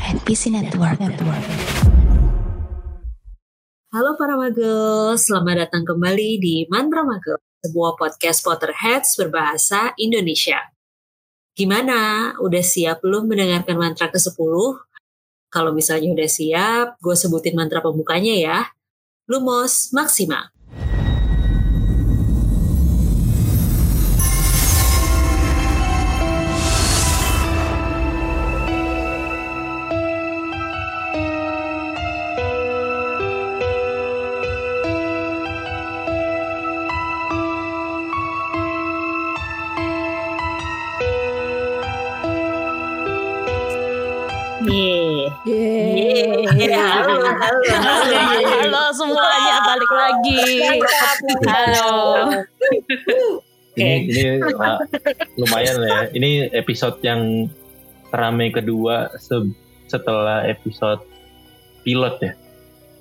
NPC Network. Network. Halo para magel, selamat datang kembali di Mantra Magel, sebuah podcast Potterheads berbahasa Indonesia. Gimana? Udah siap belum mendengarkan mantra ke-10? Kalau misalnya udah siap, gue sebutin mantra pembukanya ya. Lumos Maxima. Halo, halo, halo. Halo semuanya, balik lagi. Halo. Ini, ini uh, lumayan lah ya. Ini episode yang ramai kedua se- setelah episode pilot ya.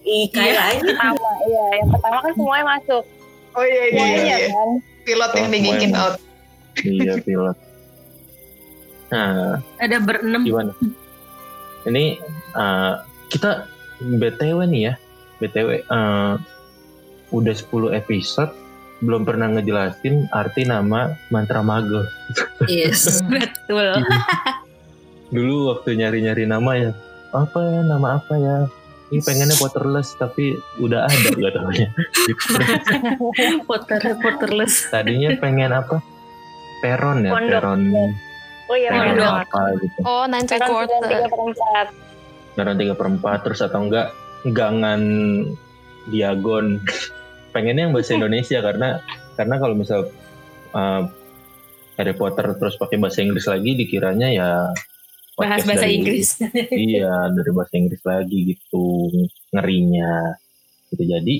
Ih, kayak aja. pertama iya yang pertama kan semuanya masuk Oh iya iya semuanya iya. kan Pilot yang Oh, semuanya. out. Iya pilot. Nah, Ada berenam. gimana? Ini uh, kita BTW nih ya. BTW uh, udah 10 episode belum pernah ngejelasin arti nama mantra magel. Yes. Betul. Dulu waktu nyari-nyari nama ya, apa ya nama apa ya? Ini pengennya waterless tapi udah ada gak taunya. Potter Potterless. Tadinya pengen apa? Peron ya, Pondok. peron. oh iya Pengen Pondok. apa gitu. Oh, Sekarang quarter. Perempat Peron tiga perempat terus atau enggak gangan diagon. Pengennya yang bahasa Indonesia karena karena kalau misal uh, Harry Potter terus pakai bahasa Inggris lagi dikiranya ya Bahas bahasa dari- Inggris. iya dari bahasa Inggris lagi gitu ngerinya gitu jadi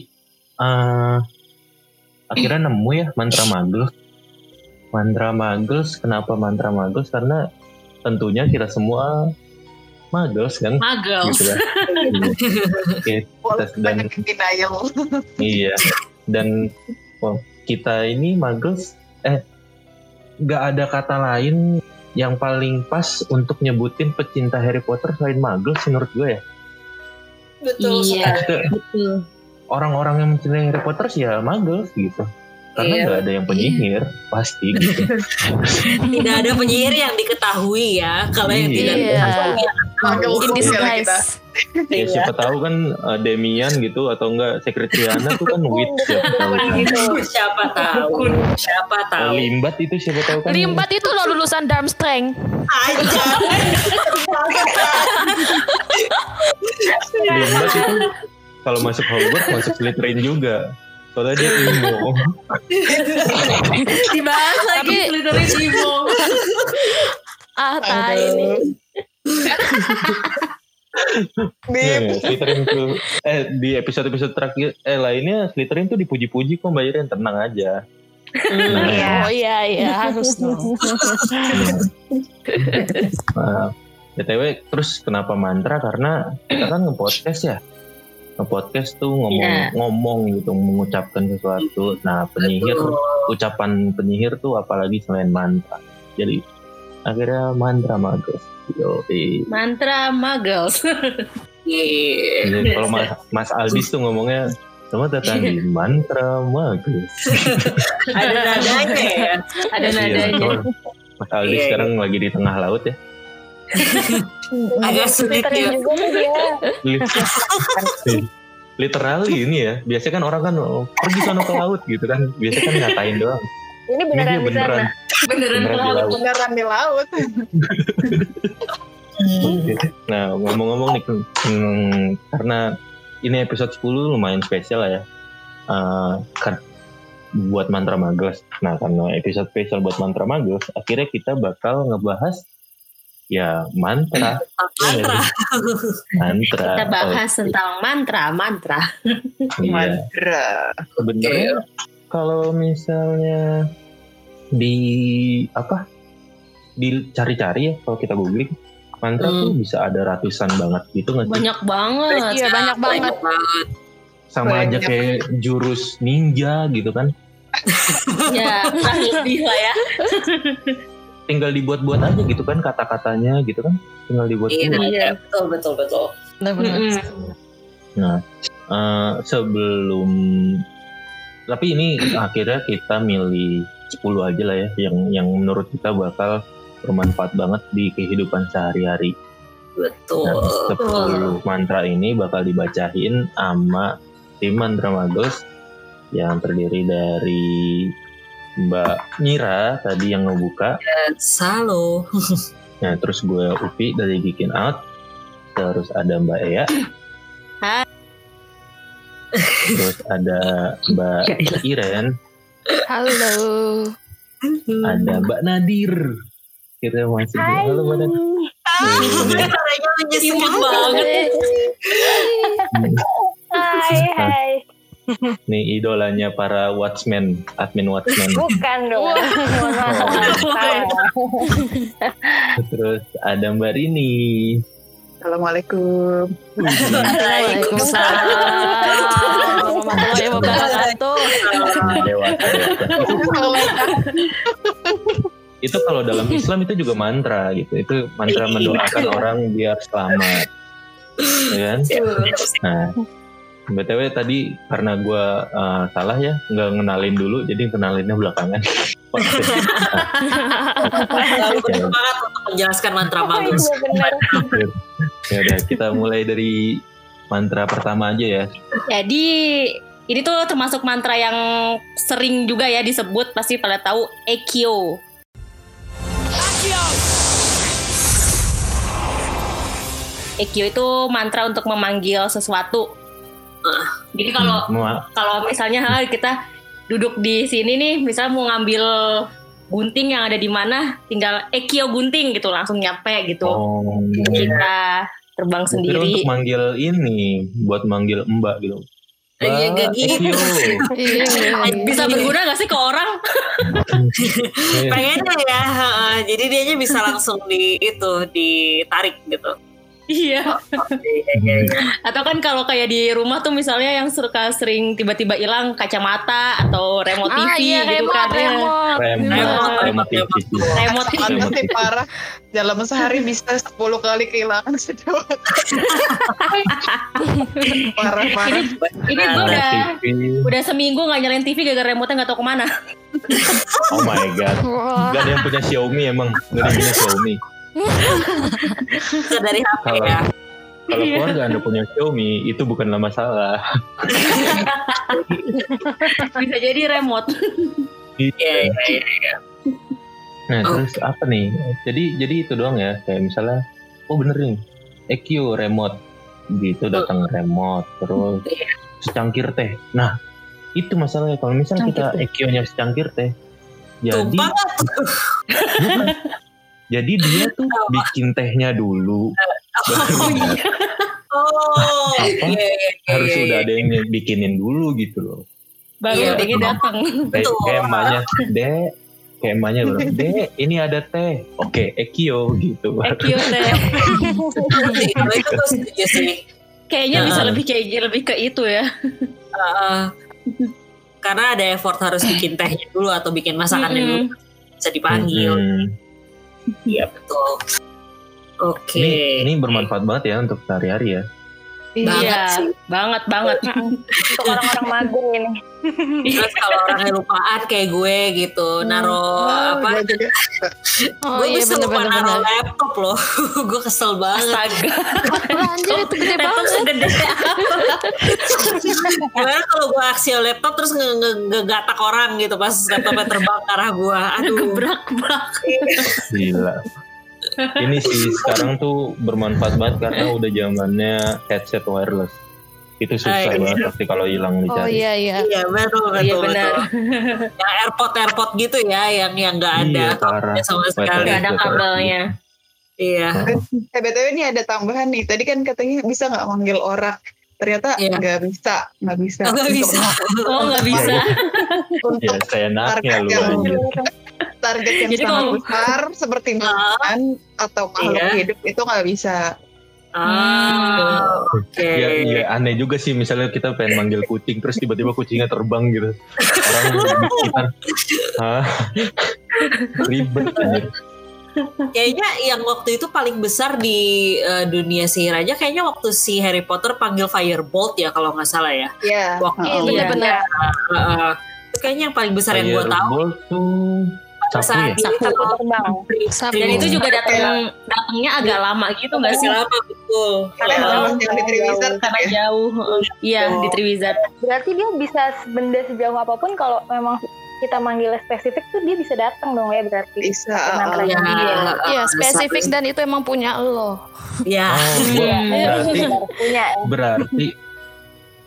eh akhirnya nemu ya mantra magels mantra magels kenapa mantra magels karena tentunya kita semua magels kan Magel. gitu kan Iya. Oke, Walaupun Kita- dan- iya dan oh, kita ini magels eh nggak ada kata lain yang paling pas untuk nyebutin pecinta Harry Potter selain magels menurut gue ya Betul Iya. Betul. orang-orang yang mencintai Harry Potter sih ya magel gitu karena Iya. nggak ada yang penyihir pasti gitu Tidak ada penyihir yang diketahui ya. Kalau yang tidak Iya. diketahui ya Magel In ya disguise. ya siapa tahu kan uh, Demian gitu atau enggak Sekretriana tuh kan witch siapa tahu kan. gitu siapa tahu. Siapa Uh, tahu. limbat itu siapa tahu kan Limbat itu loh lulusan Darmstrang. Aja. limbat itu kalau masuk Hogwarts masuk Slytherin juga soalnya dia imo Dibahas lagi Slytherin Imo. Ah, tai ini. Iya Bip. nggak? Slytherin tuh eh di episode-episode terakhir eh lainnya Slytherin tuh dipuji-puji kok Mbak Iren tenang aja Nah, Iya. Oh iya iya harus dong. Nah, BTW terus kenapa mantra karena kita kan nge-podcast ya. Nge-podcast tuh ngomong Iya. ngomong gitu mengucapkan sesuatu. Nah, penyihir Betul. ucapan penyihir tuh apalagi selain mantra. Jadi akhirnya mantra magus. Yo, Mantra Magels. Iya. kalau Mas, Mas Aldis tuh ngomongnya Selamat datang di mantra magus. Ada nadanya ya. Ada Iya, nadanya. Mas Aldis Iya, sekarang lagi di tengah laut ya. Agak sulit ya. Literally ini ya. Biasanya kan orang kan oh, pergi sono ke laut gitu kan. Biasanya kan ngatain doang. Ini Ini beneran di sana beneran. Beneran Beneran di laut. laut. Beneran di laut. Nah ngomong-ngomong nih, hmm, karena ini episode 10 lumayan spesial lah ya. Eh, kan buat mantra magos. Nah karena episode spesial buat mantra magos, akhirnya kita bakal ngebahas ya mantra, Mantra. mantra. Kita bahas tentang mantra, mantra. Iya. Mandra. Sebenarnya kalau misalnya di apa dicari-cari ya kalau kita googling mantra Hmm. tuh bisa ada ratusan banget gitu nggak sih? Banyak banget. Iya banyak banget. banget. sama aja Banyak. kayak jurus ninja gitu kan Ya, kurang lebih lah ya. tinggal dibuat-buat aja gitu kan kata-katanya gitu kan tinggal dibuat Iya, iya, betul betul betul. Benar-benar. Mm-mm. Nah, eh, sebelum tapi ini akhirnya kita milih 10 aja lah ya yang yang menurut kita bakal bermanfaat banget di kehidupan sehari-hari. Betul. Nah, 10 mantra ini bakal dibacain sama tim Mantra Magos yang terdiri dari Mbak Mira tadi yang ngebuka, Halo. nah terus gue Upi dari Bikin Out, terus ada Mbak Ea, Hai. terus ada Mbak Iren, Halo. ada Mbak Nadir. Kita masih Hai. halo Mbak Nadir. Cute banget. Hai, hai. nih idolanya para watchmen, admin watchmen. Bukan dong. Terus ada Mbak Rini. Assalamualaikum. Waalaikumsalam. Itu kalau dalam Islam itu juga mantra gitu. Itu mantra mendoakan orang biar selamat. Ya kan? Nah, BTW tadi karena gue salah ya, nggak ngenalin dulu, jadi kenalinnya belakangan. Lalu bersemangat untuk menjelaskan mantra. Iya benar. ya udah, kita mulai dari mantra pertama aja ya. Jadi ini tuh termasuk mantra yang sering juga ya disebut pasti pada tahu Ekyo. Ekyo itu mantra untuk memanggil sesuatu. Jadi kalau Mau- kalau misalnya ah, kita duduk di sini nih, misalnya mau ngambil gunting yang ada di mana, tinggal Ekyo gunting gitu langsung nyampe gitu. Oh, Kita terbang Kira sendiri. untuk manggil ini, buat manggil Mbak gitu. Iya, Mbak, gak gitu. Ekyo. Iya. Bisa berguna gak sih ke orang? Iya. Pengennya ya, jadi dianya bisa langsung di itu ditarik gitu. Iya. Iya, iya, iya. Atau kan kalau kayak di rumah tuh misalnya yang suka sering tiba-tiba hilang kacamata atau remote TV Ah iya gitu remote, kan. remote. Remote, Remote, remote TV. Remote Parah Remote TV. parah. Dalam sehari bisa 10 kali kehilangan sejawat. parah parah. Ini gue Remote udah udah seminggu nggak nyalain TV gara-gara remote-nya nggak tahu ke mana. Oh my god. Gak ada yang punya Xiaomi emang. Gak ada yang punya Xiaomi. Dari HP Kalau ya. kalau Iya. keluarga anda punya Xiaomi itu bukanlah masalah. Bisa jadi remote. Iya, iya, iya. Nah Oh. terus apa nih? Jadi jadi itu doang ya. Kayak misalnya, oh bener nih, EQ remote gitu datang remote terus Iya. secangkir teh. Nah itu masalahnya kalau misalnya kita EQ-nya secangkir teh, jadi Tumpah. Jadi dia tuh bikin tehnya dulu. Oh iya. Oh, Apa? iya, iya, iya, harus iya, udah iya. ada yang bikinin dulu gitu loh. Baru Iya, adanya betul. datang. Betul. kayak emaknya, dek, kayak emaknya bilang, dek ini ada teh. Oke, Ekio gitu. Ekyo teh. Kalau itu gue setuju sih. Kayaknya bisa lebih kayak lebih ke itu ya. Heeh. karena ada effort harus bikin tehnya dulu atau bikin masakannya dulu bisa dipanggil. Iya betul. Oke. Ini, ini bermanfaat banget ya untuk sehari-hari ya. Banget Iya, sih. banget banget. Untuk orang-orang magung ini. Terus kalau orangnya lupaan kayak gue gitu, naro apa? Gua juga. Oh gue iya bisa lupa naro laptop loh. gue kesel banget. Astaga. Anjir itu gede Laptop banget. segede Gimana kalau gue aksi laptop terus nge- nge- ngegatak orang gitu pas laptopnya terbang ke arah gue. Aduh. gebrak-gebrak. Gila. Ini sih sekarang tuh bermanfaat banget karena udah zamannya headset wireless. Itu susah Ah, iya. banget pasti kalau hilang Oh dicari. iya iya. Iya betul betul Iya, betul. benar. Yang airpod airpod gitu ya, yang yang nggak ada Iya, parah. kabelnya sama sekali. Gak ada kabelnya. Iya. Eh BTW ini ada tambahan nih. Tadi kan katanya bisa nggak manggil orang. Ternyata Iya. nggak bisa, nggak bisa. Oh, nggak Untuk- bisa. Oh nggak bisa. Untuk Ya lu yang aja. Target yang Jadi sangat kalau- besar seperti makan atau makhluk Iya. hidup itu nggak bisa. Ah, oke. Ya, ya aneh juga sih misalnya kita pengen manggil kucing terus tiba-tiba kucingnya terbang gitu. Orang di sekitar, hah? Ribet anjir. Kayaknya yang waktu itu paling besar di eh, dunia sihir aja kayaknya waktu si Harry Potter panggil Firebolt ya kalau nggak salah ya. Iya. Waktu Heeh. itu ya. Benar-benar. Heeh. itu kayaknya yang paling besar yang gue tahu. Firebolt tuh sapu Saat ya? dia Sapu terbang. Sapu. Dan itu juga datang datangnya agak lama gitu nggak sih? Lama betul. Karena memang yang di Triwizard kan Karena ya. jauh. Iya di Triwizard. Berarti dia bisa benda sejauh apa pun kalau memang kita manggilnya spesifik tuh dia bisa datang dong ya berarti. Bisa. Heeh. Ya, dia. Iya, spesifik dan itu emang punya lo. Ya. Oh, Iya. berarti Punya ya. berarti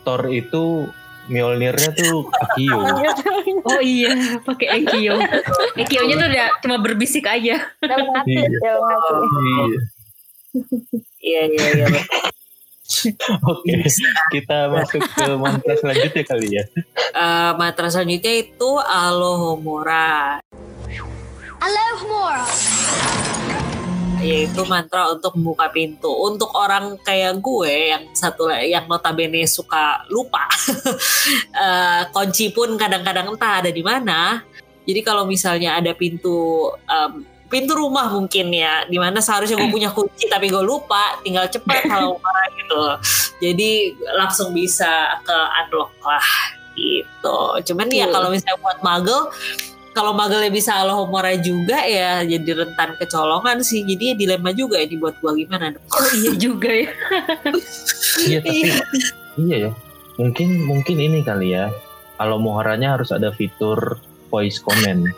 Thor itu Mjolnirnya tuh Akio. Oh iya, pakai Ekio. Ekionya tuh udah cuma berbisik aja. Iya. Iya. Iya iya iya. Oke, kita masuk ke mantra selanjutnya kali ya. Eh, mantra selanjutnya itu Alohomora. Alohomora. Yaitu mantra untuk membuka pintu. Untuk orang kayak gue yang satu yang notabene suka lupa, eh, kunci pun kadang-kadang entah ada di mana. Jadi kalau misalnya ada pintu em, pintu rumah mungkin ya, di mana seharusnya gue punya kunci tapi gue lupa, tinggal cepet kalau marah gitu. Jadi langsung bisa ke unlock lah gitu. Cuman ya kalau misalnya buat magel kalau magelnya bisa Alohomora juga ya jadi rentan kecolongan sih. Jadi ya dilema juga ini buat gua gimana dong. Oh iya juga ya. Iya tapi iya ya. Mungkin mungkin ini kali ya. Kalau muharanya harus ada fitur voice comment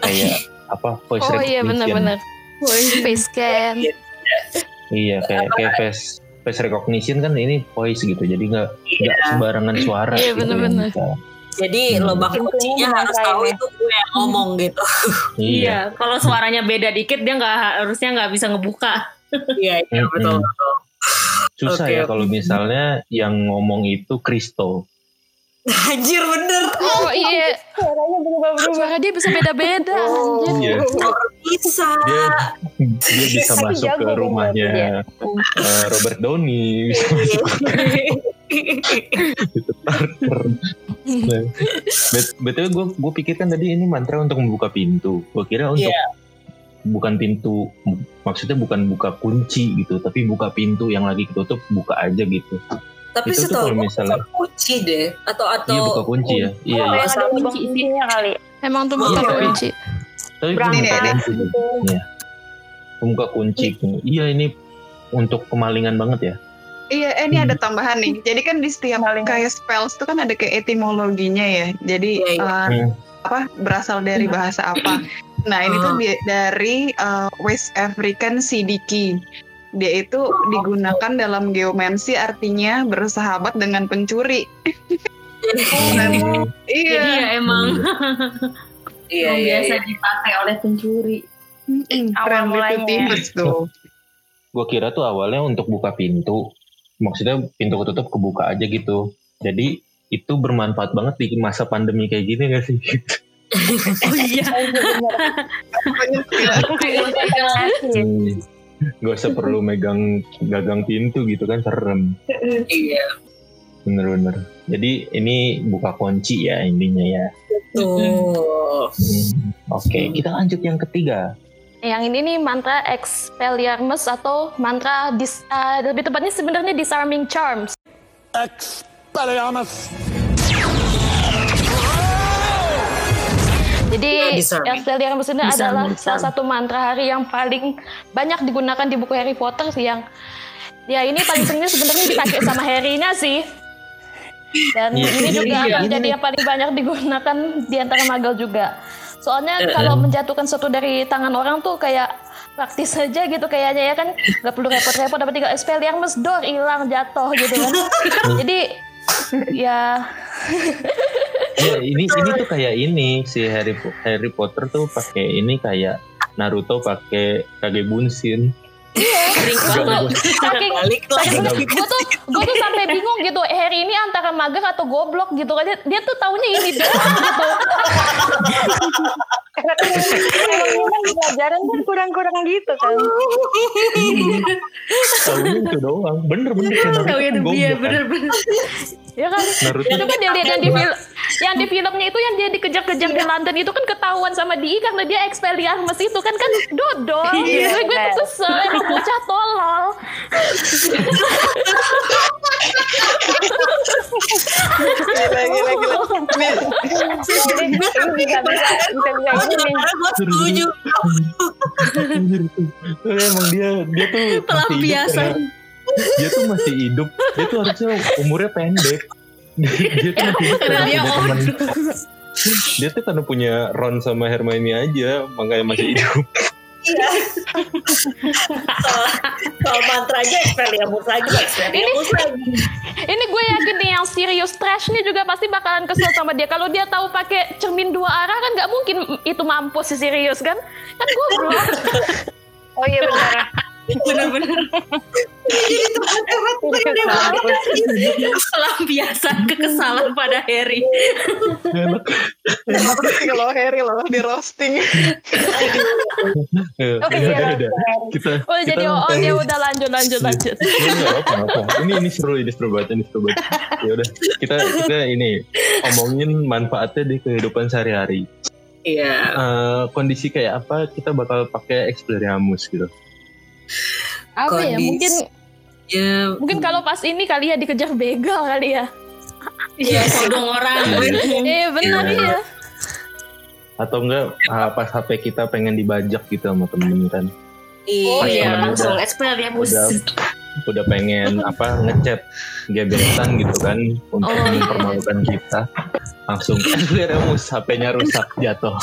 kayak apa voice Oh iya recognition. benar-benar. Face scan. Iya kayak kayak face face recognition kan ini voice gitu. Jadi nggak nggak sembarangan suara. Iya, gitu yang bener-bener. bisa. Jadi Hmm. lubang kuncinya harus tahu ya. itu gue yang ngomong gitu. Iya. Iya, kalau suaranya beda dikit dia nggak harusnya nggak bisa ngebuka. Iya iya Mm-mm. betul betul. Susah Oke, ya kalau misalnya yang ngomong itu Kristo. Anjir bener. Oh iya, Suaranya berubah-berubah. suara dia bisa beda-beda. anjir. Iya. Bisa. Dia dia bisa masuk ke rumahnya eh, Robert Downey, betul gue gue pikirkan tadi ini mantra untuk membuka pintu. Gue kira untuk Iya. bukan pintu, maksudnya bukan buka kunci gitu, tapi buka pintu yang lagi ketutup buka aja gitu. Tapi Itu tuh setahu kalau misalnya- kunci deh. Atau atau Iya buka kunci ya. Iya Oh, iya. yang ada kunci. kuncinya kali. Emang tuh Iya. kunci. Tapi Berani buka ya, kunci. Iya. Membuka kunci. Iya ini untuk kemalingan banget ya. Iya, eh, ini ada tambahan nih. Jadi kan di setiap kayak spells itu kan ada kayak etimologinya ya. Jadi Iya, iya. eh, Hmm. apa berasal dari bahasa apa? Nah ini tuh bi- dari eh, West African Sidiki. Dia itu digunakan dalam geomancy artinya bersahabat dengan pencuri. Hmm. Iya. Jadi ya emang Iya yang iya. biasa iya. dipakai oleh pencuri. Mm, Awal Friendly to mulanya. gue kira tuh awalnya untuk buka pintu maksudnya pintu ketutup kebuka aja gitu jadi itu bermanfaat banget di masa pandemi kayak gini gak sih Oh iya. Banyak ya. hmm. gak usah perlu megang gagang pintu gitu kan serem Iya. bener-bener jadi ini buka kunci ya intinya ya Tuh. Hmm. oke kita lanjut yang ketiga Yang ini nih mantra Expelliarmus atau mantra dis, ah, lebih tepatnya sebenarnya disarming charms. Jadi Ya, disarming. Expelliarmus ini Disarming, adalah disarming. salah satu mantra hari yang paling banyak digunakan di buku Harry Potter yang ya ini paling sering sebenarnya dipakai sama Harry-nya sih. Dan Iya, ini iya, juga iya, akan jadi yang paling banyak digunakan di antara magel juga. Soalnya Eh, kalau eh. menjatuhkan sesuatu dari tangan orang tuh kayak praktis aja gitu kayaknya ya kan. Nggak perlu repot-repot dapat tinggal Expelliarmus dor hilang jatuh gitu kan. jadi ya. Ya ini ini tuh kayak ini si Harry Harry Potter tuh pakai ini kayak Naruto pakai Kage Bunshin Banget. saking Balik lagi. gue tuh gue tuh sampai bingung gitu Harry ini antara mager atau goblok gitu kan dia, dia tuh taunya ini doang gitu Karena kan emang pelajaran kan kurang-kurang gitu kan. Tahunya itu doang bener-bener kan itu iya kan. bener-bener. Ya kan Naruto itu kan dia lihat yang di film yang di filmnya itu yang dia dikejar-kejar di London itu kan ketahuan sama Di karena dia Expelliarmus itu kan kan dodol. Iya, gue tuh kesel emang bocah tolol. Gila, gila, gila. Gue setuju. Emang dia dia tuh Pelampiasan. Dia tuh masih hidup dia tuh harusnya umurnya pendek dia tuh masih hidup Karena dia teman dia tuh karena punya Ron sama Hermione aja makanya masih hidup soal, soal mantra aja Expelliarmus lagi, Expelliarmus lagi. Ini gue yakin nih yang serius trash nih juga pasti bakalan kesel sama dia. Kalau dia tahu pakai cermin dua arah kan nggak mungkin itu mampus si serius kan? Kan gue belum. Oh iya benar. Bener-bener pelampiasan kekesalan pada Harry. kalau Harry loh di roasting. Ya, Oh udah, iya. udah, udah. kita Oh jadi oh, ya udah lanjut lanjut lanjut. Ya, apa apa ini ini seru ini seru banget ini seru banget ya udah kita kita ini omongin manfaatnya di kehidupan sehari-hari Iya. Eh, kondisi kayak apa kita bakal pakai Expelliarmus gitu Apa ya? Kondisi. Mungkin Ya, mungkin kalau pas ini kali ya dikejar begal kali ya. Iya, sodong orang. Iya benar Iya. iya. atau enggak pas HP kita pengen dibajak gitu sama temen kan Oh iya, langsung udah- Expelliarmus. udah udah pengen apa ngechat gebetan gitu kan untuk Oh, iya. mempermalukan kita langsung Expelliarmus HP-nya rusak jatuh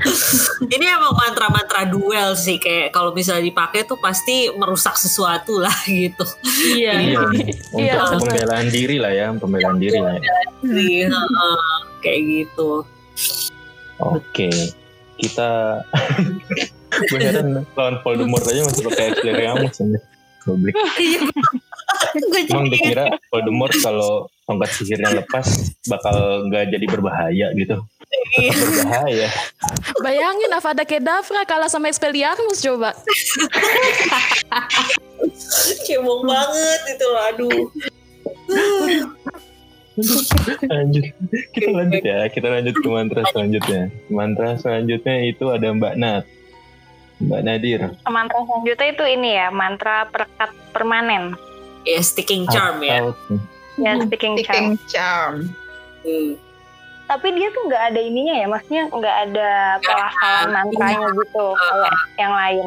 Ini emang mantra-mantra duel sih kayak kalau misalnya dipakai tuh pasti merusak sesuatu lah gitu. Iya. iya Iya, untuk betul. pembelaan diri lah ya pembelaan diri lah ya. Kayak gitu. Oke, kita gue heran lawan Voldemort aja masih pakai Expelliarmus aja. Goblok. Emang dikira Voldemort kalau tongkat sihirnya lepas bakal nggak jadi berbahaya gitu. Tetap berbahaya. Bayangin Avada Kedavra kalah sama Expelliarmus coba. Cebong banget itu loh, aduh. Lanjut. Kita lanjut ya. Kita lanjut ke mantra selanjutnya. Mantra selanjutnya itu ada Mbak Nat. Mbak Nadir. Mantra selanjutnya itu ini ya, mantra perekat permanen. Ya sticking charm ya. Atau- Ya, speaking charm. Speaking charm. Hmm. Tapi dia tuh nggak ada ininya ya, maksudnya nggak ada pelafalan mantranya gitu kayak yang lain.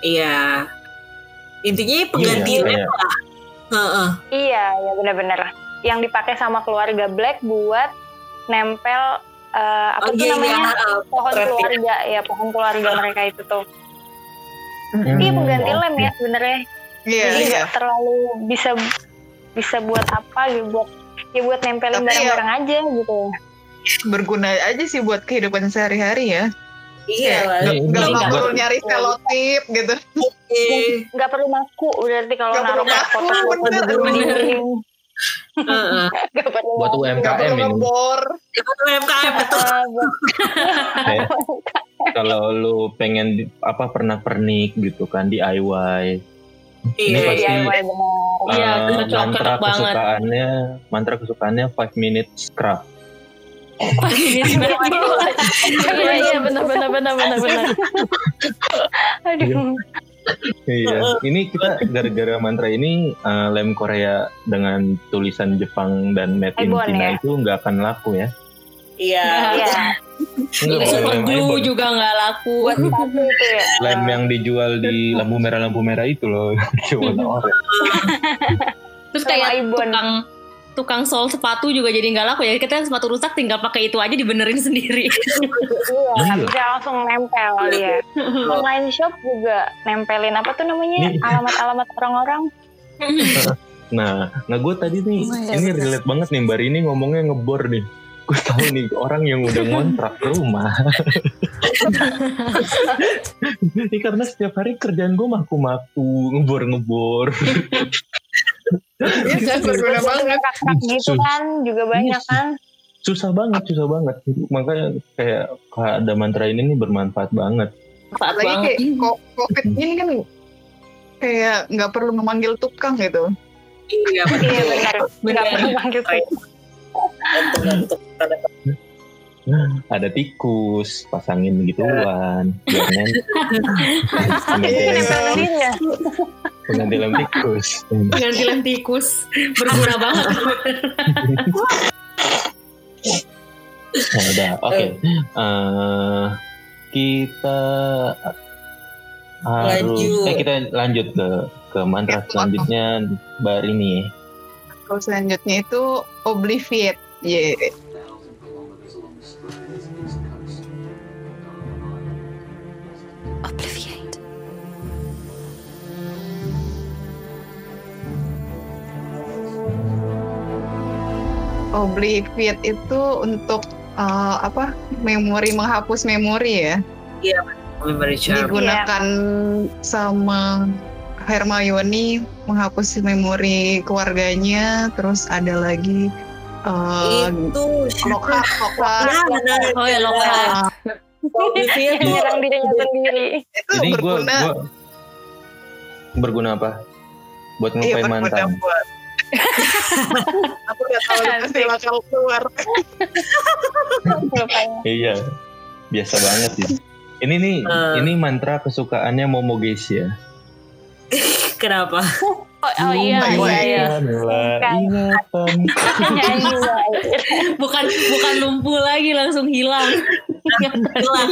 Iya. Intinya pengganti Iya, lem kayak- lah. Heeh. Iya, ya benar-benar. Yang dipakai sama keluarga Black buat nempel eh, apa Oh, tuh iya, namanya iya, heeh, pohon keluarga ya pohon keluarga mereka itu tuh. Hmm. Iya pengganti oke. lem ya sebenarnya. Iya, Jadi iya. nggak terlalu bisa bisa buat apa gitu buat ya buat nempelin Tapi ya- barang-barang aja gitu. Berguna aja sih buat kehidupan sehari-hari ya. Iya lah. Juga- nggak perlu nyari selotip gitu. Eh, Nggak perlu maku berarti kalau naruh foto-foto di dinding. Nggak perlu Buat maku. Nggak UMKM perlu ini. Itu UMKM betul. Eh, buat- kalau lu pengen apa pernah pernik gitu kan Iya, DIY. Ini pasti DIY benar. Iya, eh, cocok- mantra kesukaannya mantra kesukaannya 5 minutes craft. Iya iya benar benar benar benar benar. Aduh. Iya, ini kita gara-gara mantra ini eh, lem Korea dengan tulisan Jepang dan made in China ya? itu nggak akan laku ya. Iya. Iya. Super lem glue juga nggak laku. Ya. Lem yang dijual di lampu merah lampu merah itu loh, cuma oranye. Terus kayak tukang tukang sol sepatu juga jadi nggak laku ya. Kita sepatu rusak tinggal pakai itu aja dibenerin sendiri. Iya, Iya. bisa langsung nempel dia. Online shop juga nempelin apa tuh namanya Nih. alamat-alamat orang-orang. Nah, nah gue tadi nih, Oh, iya, ini relate banget nih, Mbak Rini ngomongnya ngebor nih. Gue tahu nih orang yang udah ngontrak rumah. ini karena setiap hari kerjaan gue maku-maku, ngebor-ngebor. Iya, berguna banget. Gitu kan juga banyak kan. Susah banget, susah banget. Makanya kayak kayak ada mantra ini nih bermanfaat banget. Manfaat Lagi banget. kayak covid ini kan kayak nggak perlu memanggil tukang gitu. Iya, Iya betul. benar. Benar. Nggak gitu. Gantung-gantung. ada tikus pasangin gituan biar nempel. pengganti lem tikus Ganti lem tikus. Berguna banget. Nah, udah oke Eh, kita harus Lanjut. eh kita lanjut ke ke mantra selanjutnya Mbak Rini Kalau selanjutnya itu Obliviate. Ye. Obliviate. Obliviate itu untuk uh, apa? Memori menghapus memori ya. Memory charm. Digunakan sama Hermione menghapus memori keluarganya. Terus ada lagi uh, Itu. Ya, benar. Oh ya lokal. Tuh Menyerang dirinya sendiri. itu Jadi berguna. berguna apa? Buat Iya, ngelupain berguna mantan. buat. Aku udah tahu pasti bakal keluar. Iya, biasa banget sih. Ini nih, Eh. ini mantra kesukaannya Momo ya. Kenapa? Oh, oh iya, iya, iya. Bukan bukan lumpuh lagi langsung hilang. Hilang.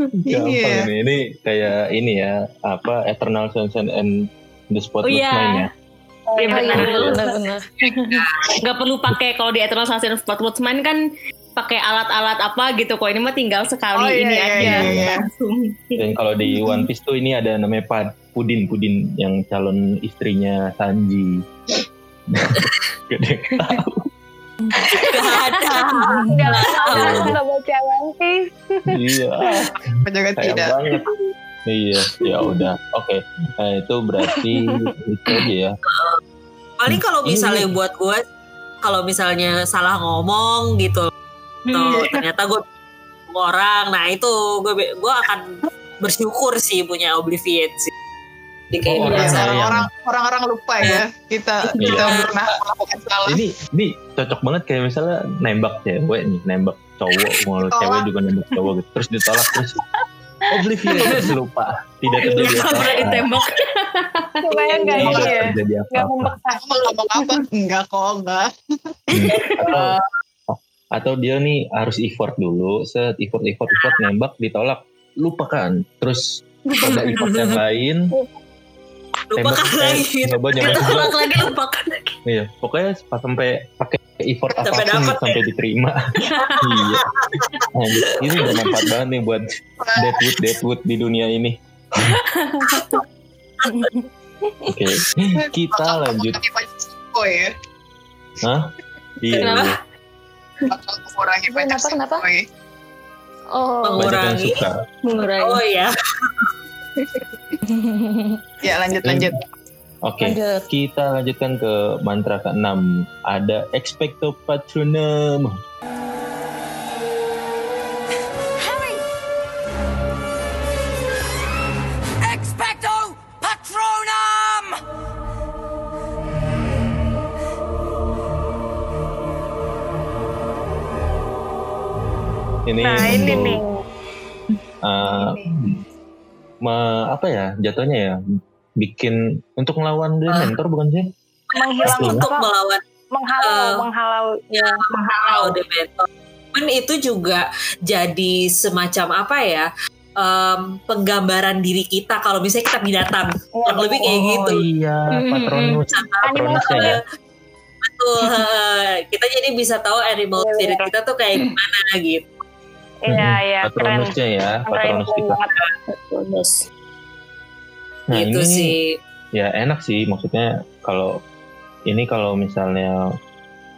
Gampang Iya. ini. Ini kayak ini ya, apa Eternal Sunshine and the Spotless Oh, iya. Mind ya. Iya Oh, iya, benar. benar-benar. Nggak perlu pakai kalau di Eternal Sunshine of Spotless Mind kan pakai alat-alat apa gitu. Kok ini mah tinggal sekali Oh, iya, ini iya, aja iya, iya. langsung. Dan kalau di One Piece tuh ini ada namanya Pad, Pudin, Pudin yang calon istrinya Sanji. Gak ada yang tahu. Gak ada. Nggak tahu nggak baca One Piece. Iya. Sayang tidak. banget iya ya udah oke Nah, itu berarti itu aja ya Paling kalau misalnya Iya. buat gue, kalau misalnya salah ngomong gitu, Hmm. atau ternyata gue orang, nah itu gue gue akan bersyukur sih punya obliviate sih. Jadi kayak Oh, Iya, orang-orang orang-orang lupa ya kita kita Iya. pernah melakukan salah. ini ini cocok banget kayak misalnya nembak cewek nih nembak cowok mau cewek juga nembak cowok gitu terus ditolak terus oblivion terus lupa tidak terjadi Nggak pernah apa-apa ditembak. Kebayang nggak tidak gitu ya? terjadi Nggak apa-apa membekas. Kamu ngomong apa? Enggak kok, enggak. atau, atau dia nih harus effort dulu set effort effort effort nembak ditolak lupakan terus coba effort yang lain lupakan tembak lagi. eh, coba nyoba lagi lupakan. iya pokoknya pas sampai pakai effort Sampai apa pun dapet sampai diterima iya Anjir, ini bermanfaat banget nih buat Deadwood Deadwood di dunia ini oke kita lanjut ya. Hah? iya Kenapa? iya. Bakal mengurangi banyak Kenapa, kenapa? ya. Oh, banyak yang Mengurangi. suka Mengurangi. Oh ya, Ya lanjut lanjut. Oke lanjut. kita lanjutkan ke mantra ke-6 ada expecto patronum Expecto Patronum! ini Nah ini nih. uh, me- apa ya jatuhnya ya bikin untuk ngelawan dia Ah. mentor bukan sih Menghilang untuk apa? melawan Menghalau, Eh, menghalau. ya menghalau Dementor. Cuman itu juga jadi semacam apa ya? em, penggambaran diri kita kalau misalnya kita binatang kurang lebih kayak gitu iya Hmm, patronus patronusnya ya betul kita jadi bisa tahu animal Iya, spirit bener. kita tuh kayak gimana gitu Iya, iya, keren. patronusnya ya Keren, patronus keren kita banget. Nah gitu ini sih ya enak sih maksudnya kalau ini kalau misalnya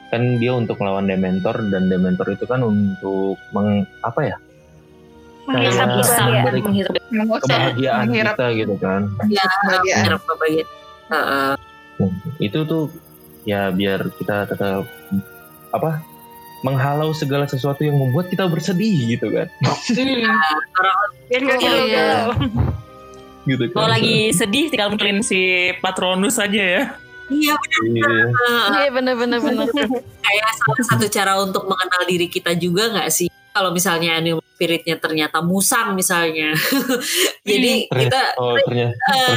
kan dia untuk melawan dementor dan dementor itu kan untuk meng, apa ya Menghisap ya. memberi Menghirap. kebahagiaan Menghirap. kita gitu kan ya kebahagiaan. kebahagiaan Heeh. itu tuh ya biar kita tetap apa menghalau segala sesuatu yang membuat kita bersedih gitu kan Hmm. Iya. Gitu kan. Kalau lagi sedih tinggal muterin si Patronus aja ya. Iya Iya. Iya bener-bener bener. kayak salah satu cara untuk mengenal diri kita juga nggak sih? Kalau misalnya animal spiritnya ternyata musang misalnya, jadi kita Oh ternyata. eh,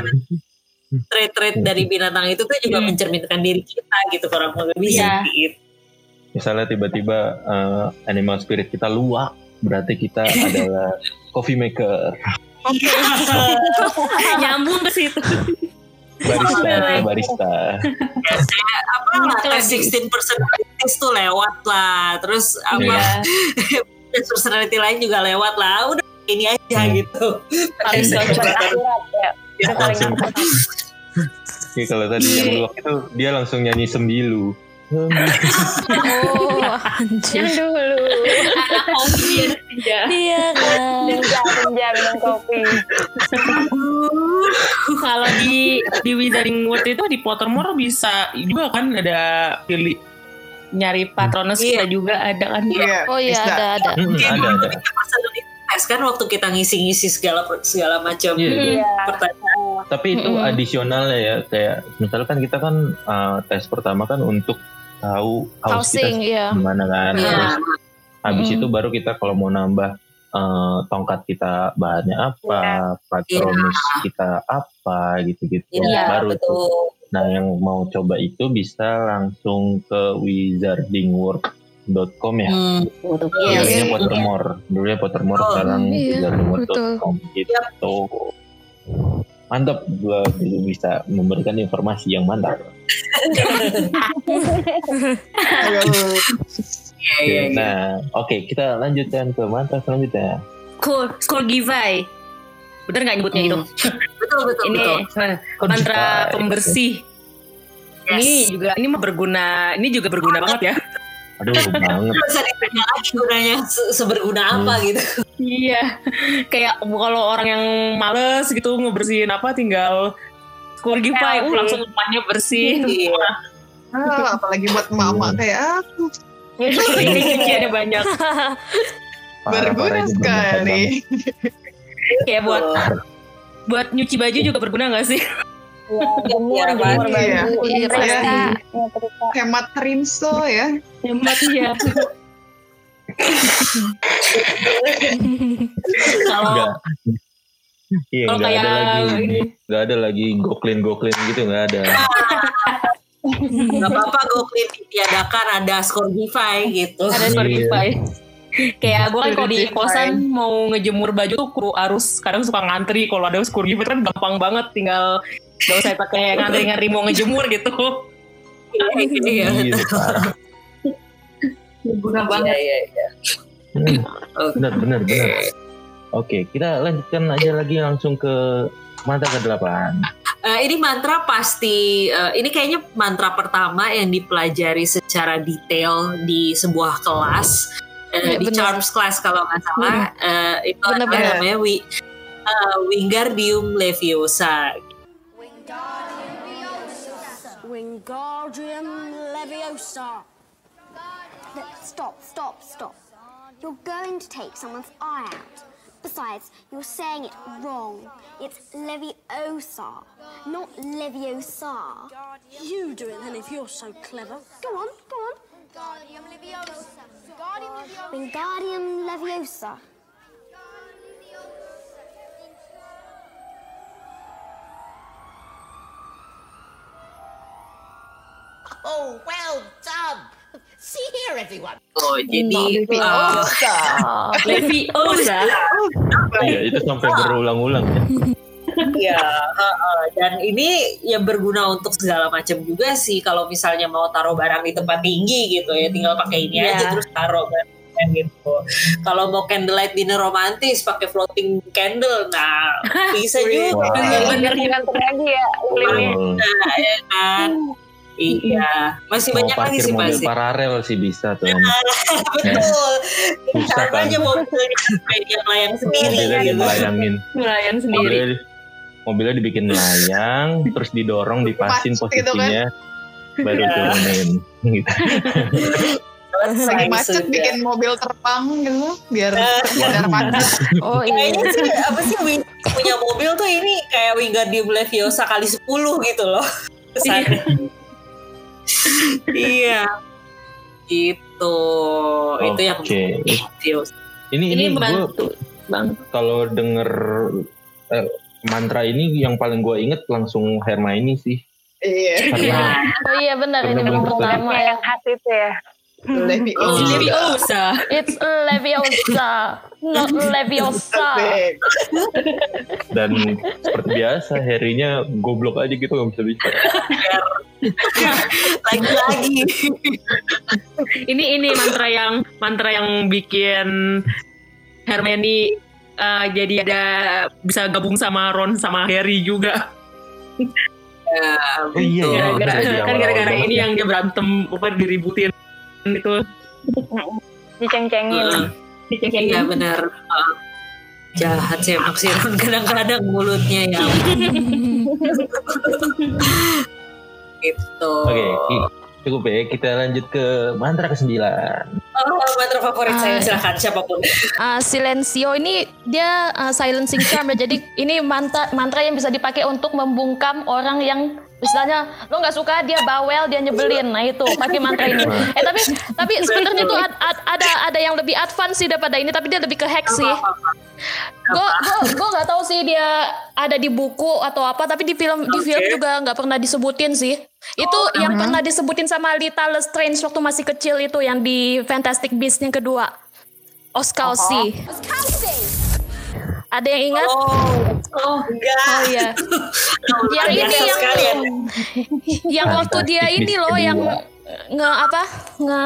trait-trait dari binatang itu tuh juga mencerminkan diri kita gitu kurang lebih Iya. gitu. Misalnya tiba-tiba eh, animal spirit kita luak, berarti kita adalah coffee maker, Nyambung ke situ. Iya. barista, barista. apa lah tes 16 personalities tuh lewat lah terus apa tes personality lain juga lewat lah udah ini aja Hmm. gitu Paling ya. Paling kalau tadi yang luak itu dia langsung nyanyi sembilu. Oh. Yang dulu. Anak kopi ya senja. Iya kan. Senja, senja minum kopi. Kalau di di Wizarding World itu di Pottermore bisa juga kan ada pilih nyari Patronus Iya. kita juga ada kan. Iya. Oh iya ada ada. Hmm, ada ada. Test kan waktu kita ngisi-ngisi segala segala macam Iya, iya. Iya. pertanyaan Tapi itu Mm-mm. adisionalnya ya kayak misalkan kita kan uh, tes pertama kan untuk tahu kita Housing ya. gimana kan. Iya. Terus habis Mm-mm. itu baru kita kalau mau nambah uh, tongkat kita bahannya apa, patronus kita apa gitu-gitu. Iya, baru tuh. betul. Nah, yang mau coba itu bisa langsung ke wizardingworld.com ya. Hmm, Iya, Iya, ini iya. Pottermore. Dulunya Pottermore, Oh, sekarang iya, wizardingworld.com gitu. Mantap, gua dulu bisa memberikan informasi yang mantap. iya, iya, iya. Nah, oke kita lanjutkan ke mantra selanjutnya. Cool. Skorgivai. Bener nggak nyebutnya itu? betul betul Ini betul mantra pembersih. Ini juga ini mah berguna. Ini juga berguna banget ya. Aduh, banget. bisa ditanya lagi gunanya se- seberguna apa gitu Iya. Kayak kalau orang yang males gitu ngebersihin apa tinggal Skorgivai. Uh, Selfie. langsung rumahnya bersih. Iya. Ah, apalagi buat emak-emak kayak aku. Cuciannya banyak. Parah, parah, Berguna ini sekali. Kayak buat buat nyuci baju juga berguna gak sih? Iya, jemur, Iya, jemur iya. baju. Iya, Nyetrika, pasti. nyetrika. Hemat rinso ya. Hemat ya. Kalau. Iya, kalau enggak kayak ada lagi. ini. Enggak ada lagi goklin-goklin gitu, enggak ada. nggak apa-apa goklin ditiadakan ada Skorgivai gitu ada Iya. Kayak gue kan kalau di kosan mau ngejemur baju tuh kru harus kadang suka ngantri. Kalau ada Skorgivai kan gampang banget tinggal gak usah pakai ngantri-ngantri mau ngejemur gitu. iya Iya. Berguna iya iya iya. Hmm, Oke. benar, benar, benar. Oke, kita lanjutkan aja lagi langsung ke mantra ke-8. Eh, ini mantra pasti eh, ini kayaknya mantra pertama yang dipelajari secara detail di sebuah kelas eh, di bener. Charms class kalau nggak salah Eh, itu Bener, adalah bener. namanya wi, eh, Wingardium Leviosa Wingardium Leviosa. Look, stop, stop, stop. You're going to take someone's eye out. Besides, you're saying it wrong. It's Leviosa, not Leviosa. You do it then if you're so clever. Go on, go on. Wingardium Leviosa. Oh, well done. See here, everyone. Oh, jadi eh, Ah, Leviosa. Iya, itu sampai berulang-ulang ya. Iya, heeh. dan ini ya berguna untuk segala macam juga sih. Kalau misalnya mau taruh barang di tempat tinggi gitu ya, tinggal pakai ini Iya. aja terus taruh kan gitu. Kalau mau candlelight dinner romantis pakai floating candle, nah bisa juga. Wah. Bener-bener Gantung lagi ya lilinnya. Oh, Nah, ya kan? Iya, masih mau banyak lagi sih mobil pasti. paralel sih bisa tuh. Betul. Susah Sama kan. aja mobilnya yang layang sendiri Mobilnya gitu. dilayangin. Nelayan sendiri. Mobilnya, mobilnya dibikin layang, terus didorong, dipasin Pas gitu kan. posisinya, baru turunin. Gitu. Lagi macet bikin mobil terbang gitu biar biar macet. oh iya. Kayaknya sih apa sih punya mobil tuh ini kayak Wingardium Leviosa kali 10 gitu loh. Kesannya. iya. Gitu. Itu yang. Ini Ini ini gue bantu bang. kalau denger eh, mantra ini yang paling gue inget langsung Hermione sih. Iya. Karena Oh iya benar ini ya. yang khas itu ya. Leviosa. Leviosa. It's Leviosa, not Leviosa. Dan seperti biasa Harry-nya goblok aja gitu nggak bisa bicara. Lagi-lagi. Ini ini mantra yang mantra yang bikin Hermione eh, jadi ada bisa gabung sama Ron sama Harry juga. Ya, Oh iya ya. Gara-gara bisa di kan awal-awal gara-gara ini ya. yang dia berantem apa diributin itu. Diceng-cengin. Iya Dicengin. benar. Uh, jahat sih emang si Ron kadang-kadang mulutnya ya. gitu. Oke, ki- cukup ya. Kita lanjut ke mantra ke-9. Oh, mantra favorit saya Ah. silakan siapa pun. Ah, silencio ini dia ah, silencing charm ya. Jadi ini mantra mantra yang bisa dipakai untuk membungkam orang yang misalnya lo nggak suka dia bawel dia nyebelin. Nah itu pakai mantra ini. Eh tapi tapi sebenarnya tuh ad- ad- ada ada yang lebih advance sih daripada ini tapi dia lebih ke hack sih. Gue gue gue nggak tahu sih dia ada di buku atau apa tapi di film di film juga nggak pernah disebutin sih. Itu yang pernah disebutin sama Lita Lestrange waktu masih kecil itu yang di Fantastic Beasts yang kedua. Oskausi. Ada yang ingat? Oh, oh enggak. Oh iya. yang ini yang ya. yang waktu dia ini loh yang nge apa nge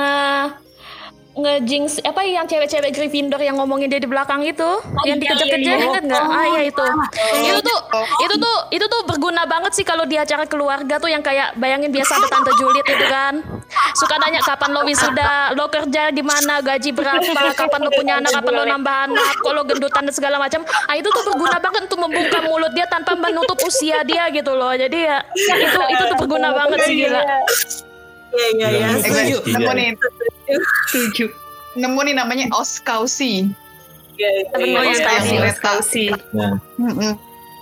nge jinx apa yang cewek-cewek Gryffindor yang ngomongin dia di belakang itu yang iya, dikejar-kejar iya. ingat nggak? Ah ya itu. Itu tuh Oh. itu tuh itu tuh berguna banget sih kalau di acara keluarga tuh yang kayak bayangin biasa ada tante Juliet itu kan. Suka nanya kapan lo wisuda, lo kerja di mana, gaji berapa, kapan lo punya anak, kapan lo nambah anak, kalau gendutan dan segala macam. Ah itu tuh berguna banget untuk membungkam mulut dia tanpa menutup usia dia gitu loh. Jadi ya itu itu tuh berguna banget sih gila. Iya, iya, iya. Eh, guys, Setuju. nemu nih, Setuju. nemu nih namanya Oskausi. Iya, iya, Oh iya. yang Oskausi.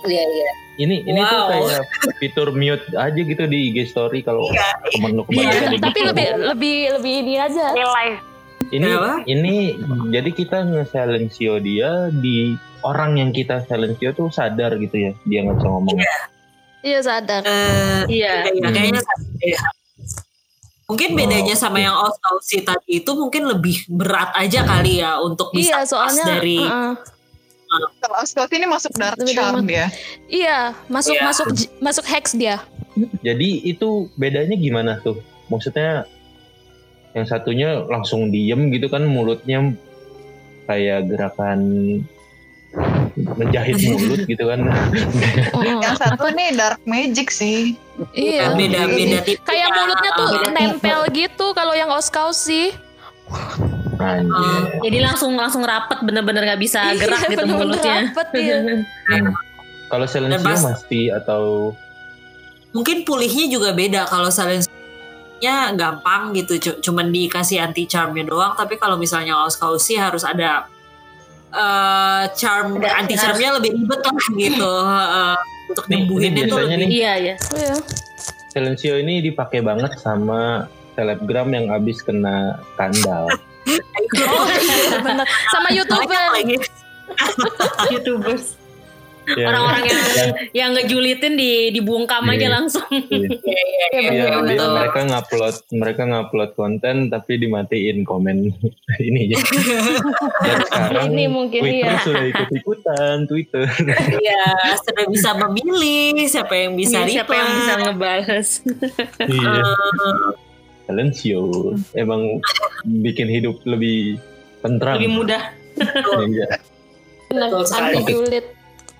Iya, iya. Ini ini tuh Wow. kayak fitur mute aja gitu di IG story kalau temen lu Iya, kebanyakan gitu. tapi lebih lebih lebih ini aja. Life. ini Kenapa? ini jadi kita nge-silencio dia di orang yang kita silencio tuh sadar gitu ya dia nggak bisa ngomong Iya sadar. Eh, Iya. Iya, kayaknya iya. Mungkin bedanya sama yang Oskausi tadi itu mungkin lebih berat aja kali ya untuk bisa Iya soalnya dari uh-uh. Kalau Oskausi ini masuk dark Lebih charm dia. iya masuk Iya. masuk masuk hex dia. jadi itu bedanya gimana tuh maksudnya yang satunya langsung diem gitu kan mulutnya kayak gerakan menjahit mulut gitu kan Uh-uh. Yang satu nih dark magic sih. Iya. beda beda. Kayak mulutnya tuh nempel gitu kalau yang Oskausi. Anjir. Jadi langsung langsung rapet bener-bener nggak bisa gerak Iya, gitu bener-bener mulutnya. rapet, iya. kalau silencio pas- pasti atau mungkin pulihnya juga beda kalau silencio-nya gampang gitu cu- cuman dikasih anti charmnya doang tapi kalau misalnya Oskausi harus ada eh charm Ada- anti charmnya lebih ribet lah gitu eh, untuk nyembuhinnya ini tuh lebih nih. Iya iya. Iya. silencio ini dipakai banget sama selebgram yang abis kena skandal Bener. Sama youtuber. Youtubers. Yang- Orang-orang yang yang- yang ngejulitin di dibungkam Iya. aja langsung. iya. Iya Iya, betul. mereka ngupload mereka ngupload konten tapi dimatiin komen ini ya. Dan sekarang Ini mungkin, Twitter iya. sudah ikut ikutan Twitter. ya sudah bisa memilih siapa yang bisa Siapa yang bisa ngebales? iya. Eh, Silencio emang bikin hidup lebih tentram. Lebih mudah. Iya.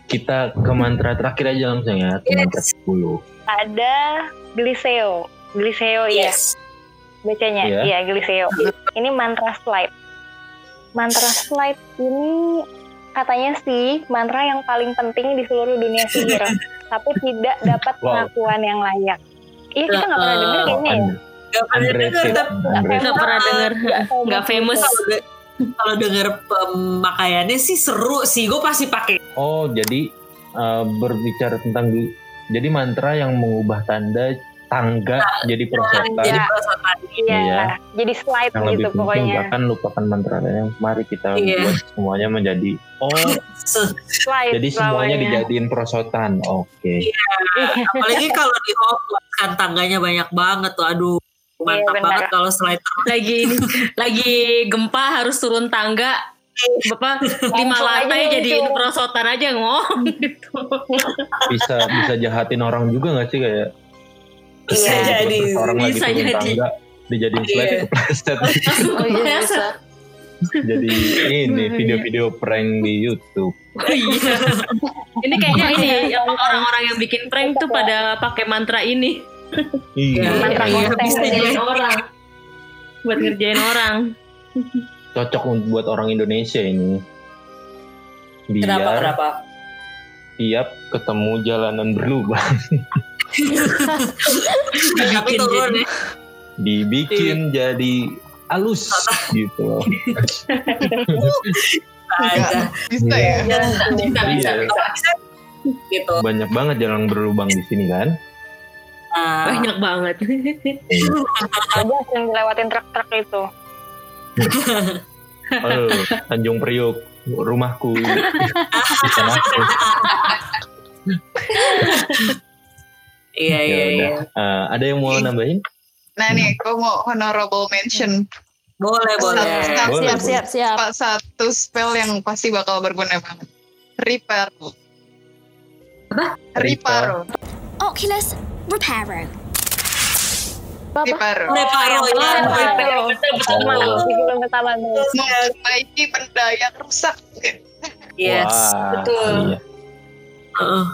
Kita ke mantra terakhir aja langsung ya, ke mantra 10. Ada Gliseo. Gliseo ya yes bacanya. Iya. Iya, Gliseo. Ini mantra slide. Mantra slide ini katanya sih mantra yang paling penting di seluruh dunia sihir, tapi tidak dapat Wow. pengakuan yang layak. Iya, kita nggak pernah dengar kayaknya ya. Gak pernah denger pernah. Nggak famous. kalau de- kalau denger pemakaiannya sih seru sih gue pasti pakai Oh, jadi eh, berbicara tentang jadi mantra yang mengubah tanda tangga jadi perosotan. Jadi perosotan. Iya, Iya. jadi slide yang gitu lebih penting pokoknya. bahkan lupakan mantra yang mari kita Iya. buat semuanya menjadi oh Slide jadi semuanya selamanya. dijadiin perosotan oke Apalagi kalau di Hogwarts kan tangganya banyak banget tuh. Aduh, mantap benar. banget kalau slide lagi ini lagi gempa harus turun tangga Bapak lima Langsung aja lantai jadi muncul. perosotan aja ngomong gitu. bisa bisa jahatin orang juga nggak sih kayak Bisa Iya. jadi. orang lagi Bisa turun jadi. tangga dijadiin slide Iya. kepleset Oh iya bisa. jadi ini video-video prank di YouTube Oh iya. Ini kayaknya ini orang-orang yang bikin prank tuh pada pakai mantra ini. Iya Mantra Iya, konten. bisa Ngerjain jadi. orang. Buat ngerjain orang. cocok untuk buat orang Indonesia ini biar Kenapa, kenapa? tiap ketemu jalanan berlubang Tapi turun ya. dibikin jadi alus gitu loh Ada. Bisa ya? Bisa, bisa, Iya. bisa. Gitu. banyak banget jalan berlubang di sini kan Banyak banget. Aja sering lewatin truk-truk itu. Halo, Tanjung Priok, rumahku di iya, iya, Ya iya. Eh, ada yang mau nambahin? Nah nih, aku mau honorable mention. Boleh, boleh. Satu, Boleh, Siap siap siap. Pak, satu spell yang pasti bakal berguna banget. Reparo. Apa? Reparo. Oculus Reparo. Reparo. Reparo ya. Betul, betul, benda yang rusak. Yes, Wah, betul. Iya. Heeh.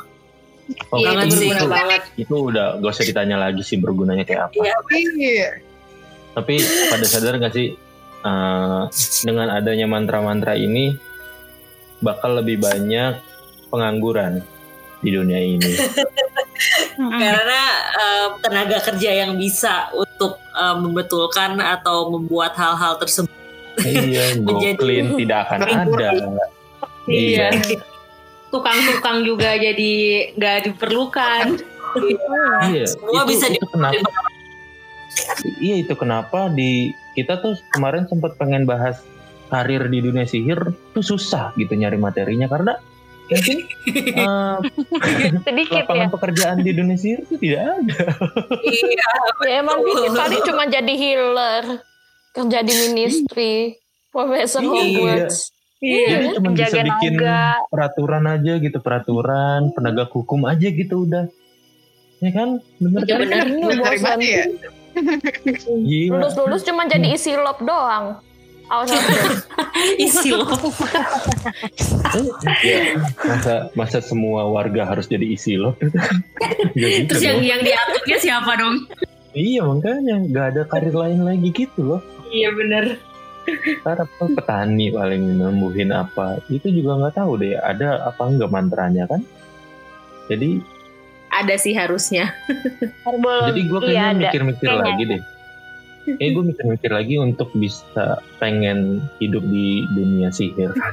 Oh, Iya, itu, itu, banget. itu udah gak usah ditanya lagi sih bergunanya kayak apa. Iya. Iya. Tapi pada sadar gak sih eh, dengan adanya mantra-mantra ini bakal lebih banyak pengangguran di dunia ini. Karena eh, tenaga kerja yang bisa untuk eh, membetulkan atau membuat hal-hal tersebut. iya, Menjadi- clean tidak akan ada. Iya. Tukang-tukang juga jadi nggak diperlukan. Iya, Semua itu, bisa itu kenapa? Iya itu kenapa di kita tuh kemarin sempat pengen bahas karir di dunia sihir tuh susah gitu nyari materinya karena mungkin eh, Sedikit ya. lapangan pekerjaan di sihir tuh tidak ada. Iya. Ya emang dikit paling cuma jadi healer, kerja di ministry, profesor Iya. Hogwarts. Iya. Jadi cuma bisa bikin naga. peraturan aja gitu peraturan penegak hukum aja gitu udah. Ya kan bener Iya, kan? bener. Ini Dari bosan. mana ya? Gila. Lulus-lulus cuma jadi isi lop doang. Awas. Isi loh. Ya, masa masa semua warga harus jadi isi gitu Terus yang dong. yang diaturnya siapa dong? Iya makanya nggak ada karir lain lagi gitu loh. Iya bener. Ntar apa petani paling nembuhin apa itu juga nggak tahu deh ada apa enggak mantranya kan. Jadi Ada sih harusnya. Jadi gue iya kayaknya ada. mikir-mikir lagi deh. Kayaknya gue mikir-mikir lagi untuk bisa pengen hidup di dunia sihir.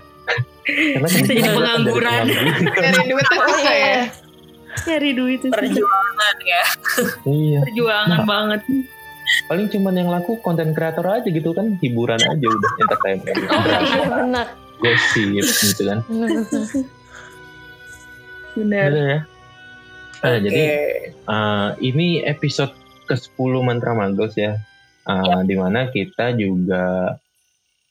Karena Bisa jadi pengangguran. Dari duit tuh bisa ya? Cari duit itu Perjuangan ya. Iya. perjuangan banget. Paling cuman yang laku konten kreator aja gitu kan hiburan aja udah entertainment. Oh iya benar. Gosip gitu kan. Bener. Bener ya. Nah, jadi uh, ini episode ke-10 Mantra Magos ya. Uh, di mana kita juga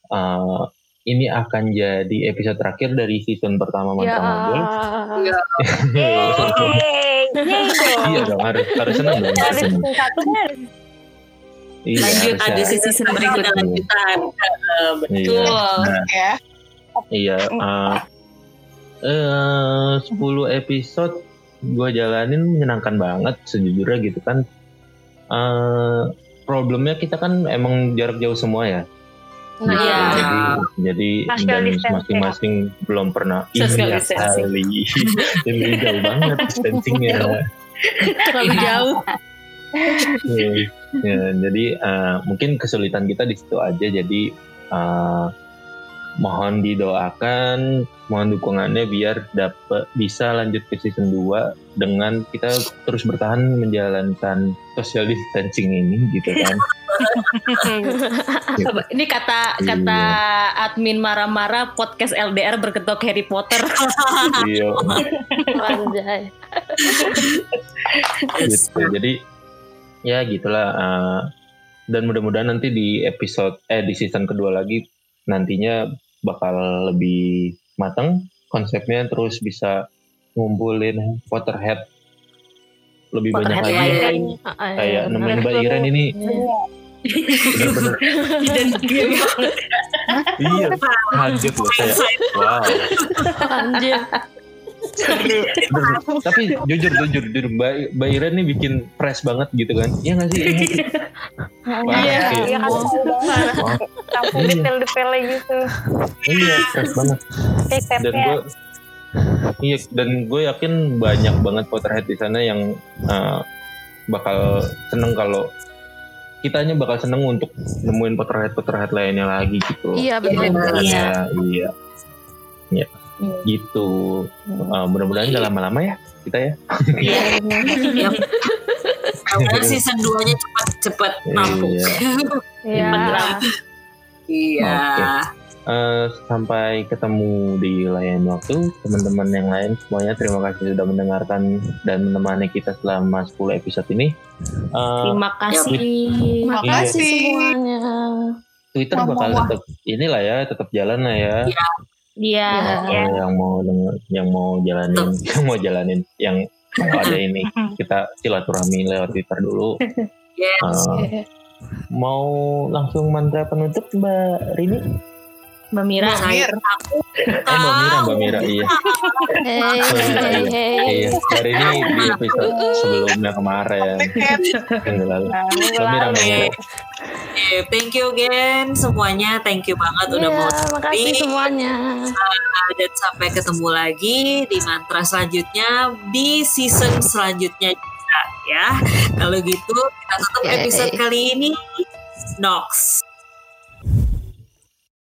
uh, ini akan jadi episode terakhir dari season pertama Ya. Mantra. Yeay, yeay dong. iya dong, harus harus senang dong. harus satunya Iya, Lanjut harus ada ya. season berikutnya. Lanjutan. Eh, betul. Iya. Nah, Ya. Iya, uh, eh 10 episode gue jalanin menyenangkan banget sejujurnya gitu kan. Eh problemnya kita kan emang jarak jauh semua ya. Nah, Gitu. iya. Jadi, jadi dan masing-masing belum pernah Social iya distancing. kali. Ini jauh banget distancingnya. Terlalu jauh. Ya, ya, jadi eh, mungkin kesulitan kita di situ aja. Jadi eh, mohon didoakan, mohon dukungannya biar dapat bisa lanjut ke season 2 dengan kita terus bertahan menjalankan social distancing ini gitu kan. Ini kata kata admin marah-marah podcast LDR berkedok Harry Potter. Iya. Gitu. Jadi ya gitulah. eh, dan mudah-mudahan nanti di episode eh di season kedua lagi nantinya bakal lebih matang konsepnya terus bisa ngumpulin Potterhead lebih banyak Potterhead lagi lain. kayak nemuin Mbak Iren ini bener-bener Dan game banget. iya kaget loh kayak wow Anjir. Bener. tapi jujur jujur jujur Mbak, Mbak Iren nih bikin fresh banget gitu kan iya gak sih Iya, iya. iya kan Campur Iya. detail-detailnya gitu. iya fresh banget dan gue iya dan gue yakin banyak banget Potterhead di sana yang uh, bakal seneng kalau kitanya bakal seneng untuk nemuin Potterhead Potterhead lainnya lagi gitu Iya benar. Iya. iya iya gitu Uh, mudah-mudahan gak lama-lama ya kita ya Yap. Semoga season 2-nya cepat-cepat rampung. Iya. Iya. Iya. Oke. Eh, sampai ketemu di lain waktu teman-teman yang lain semuanya terima kasih sudah mendengarkan dan menemani kita selama 10 episode ini Eh, Terima kasih. Makasih Iya. semuanya. Twitter bakal tetap inilah ya tetap jalan lah ya Dia Kalau yang mau denger, yang mau jalanin yang mau jalanin yang ada ini kita silaturahmi lewat Twitter dulu. Yes. Eh, mau langsung mantra penutup Mbak Rini Mbak Mira. Saya oh Mbak Mira Mbak Mira iya Hey, hey, hey. Iya, hari ini di episode sebelumnya kemarin. Minggu lalu. Mbak Mira, Mbak Mira. Oke, thank you again semuanya. Thank you banget udah Iya, mau makasih dengerin. semuanya. Uh, dan sampai ketemu lagi di mantra selanjutnya di season selanjutnya juga ya. Kalau gitu kita tutup Yay. episode kali ini. Nox.